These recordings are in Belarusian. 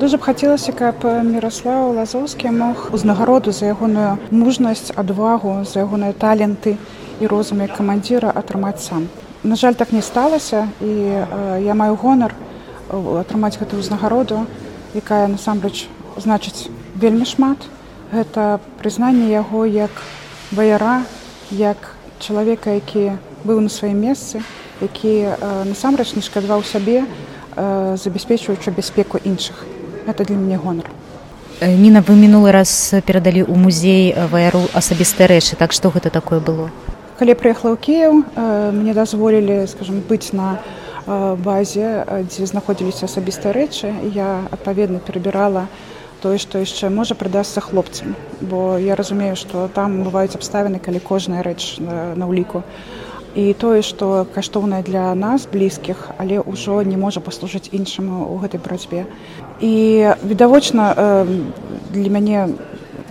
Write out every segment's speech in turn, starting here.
Дуже б хацелася, каб Міраслаў Лазоўскі мог узнагароду за ягоную мужнасць, адвагу, за ягоныя таленты і розум як камандзіра атрымаць сам. На жаль, так не сталася і э, я маю гонар атрымаць гэтую ўзнагароду, якая насамрэч значыць вельмі шмат. Гэта прызнанне яго як ваяра, як чалавека, які быў на сваім месцы, які э, насамрэч не шкадваў сябе, забяспечваючы бяспеку іншых. Это для мяне гонар. Ніна вы мінулы раз перадалі ў музей ваяру асабістыя рэчы, так што гэта такое было. Калі прыехала ў Кеў, мне дазволілі скажем быць на базе, дзе знаходзіліся асабістыя рэчы. Я адпаведна перабірала тое, што яшчэ можа прыдасся хлопцам, бо я разумею, што там бываюць абставіны, калі кожная рэч на, на ўліку і тое што каштоўнае для нас блізкіх але ўжо не можа паслужыць іншаму ў гэтай барацьбе. І відавочна для мяне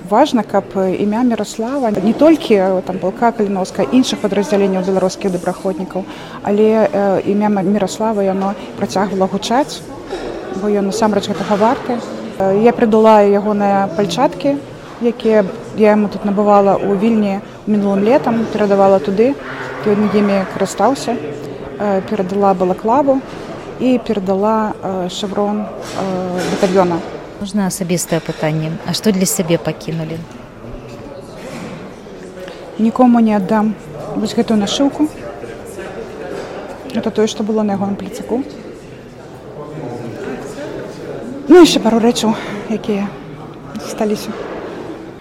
важна каб імя міраслава не толькі там полка каліновска іншых падраздзяленняў беларускіх добраходнікаў але імя міраслава яно працягвала гучаць бо ён насамрэч гэтага варты. Я прыдулаю ягоныя пальчаткі якія я яму тут набывала ў вільні мінулым летам перадавала туды. Ён імі карыстаўся перадала балаклаву і перадала шеврон батальёна можна асабістае пытанне а што для сябе пакінулі нікому не аддам вось гэтую нашыўку это тое што было на ягоным плецаку ну яшчэ пару рэчаў якія сталіся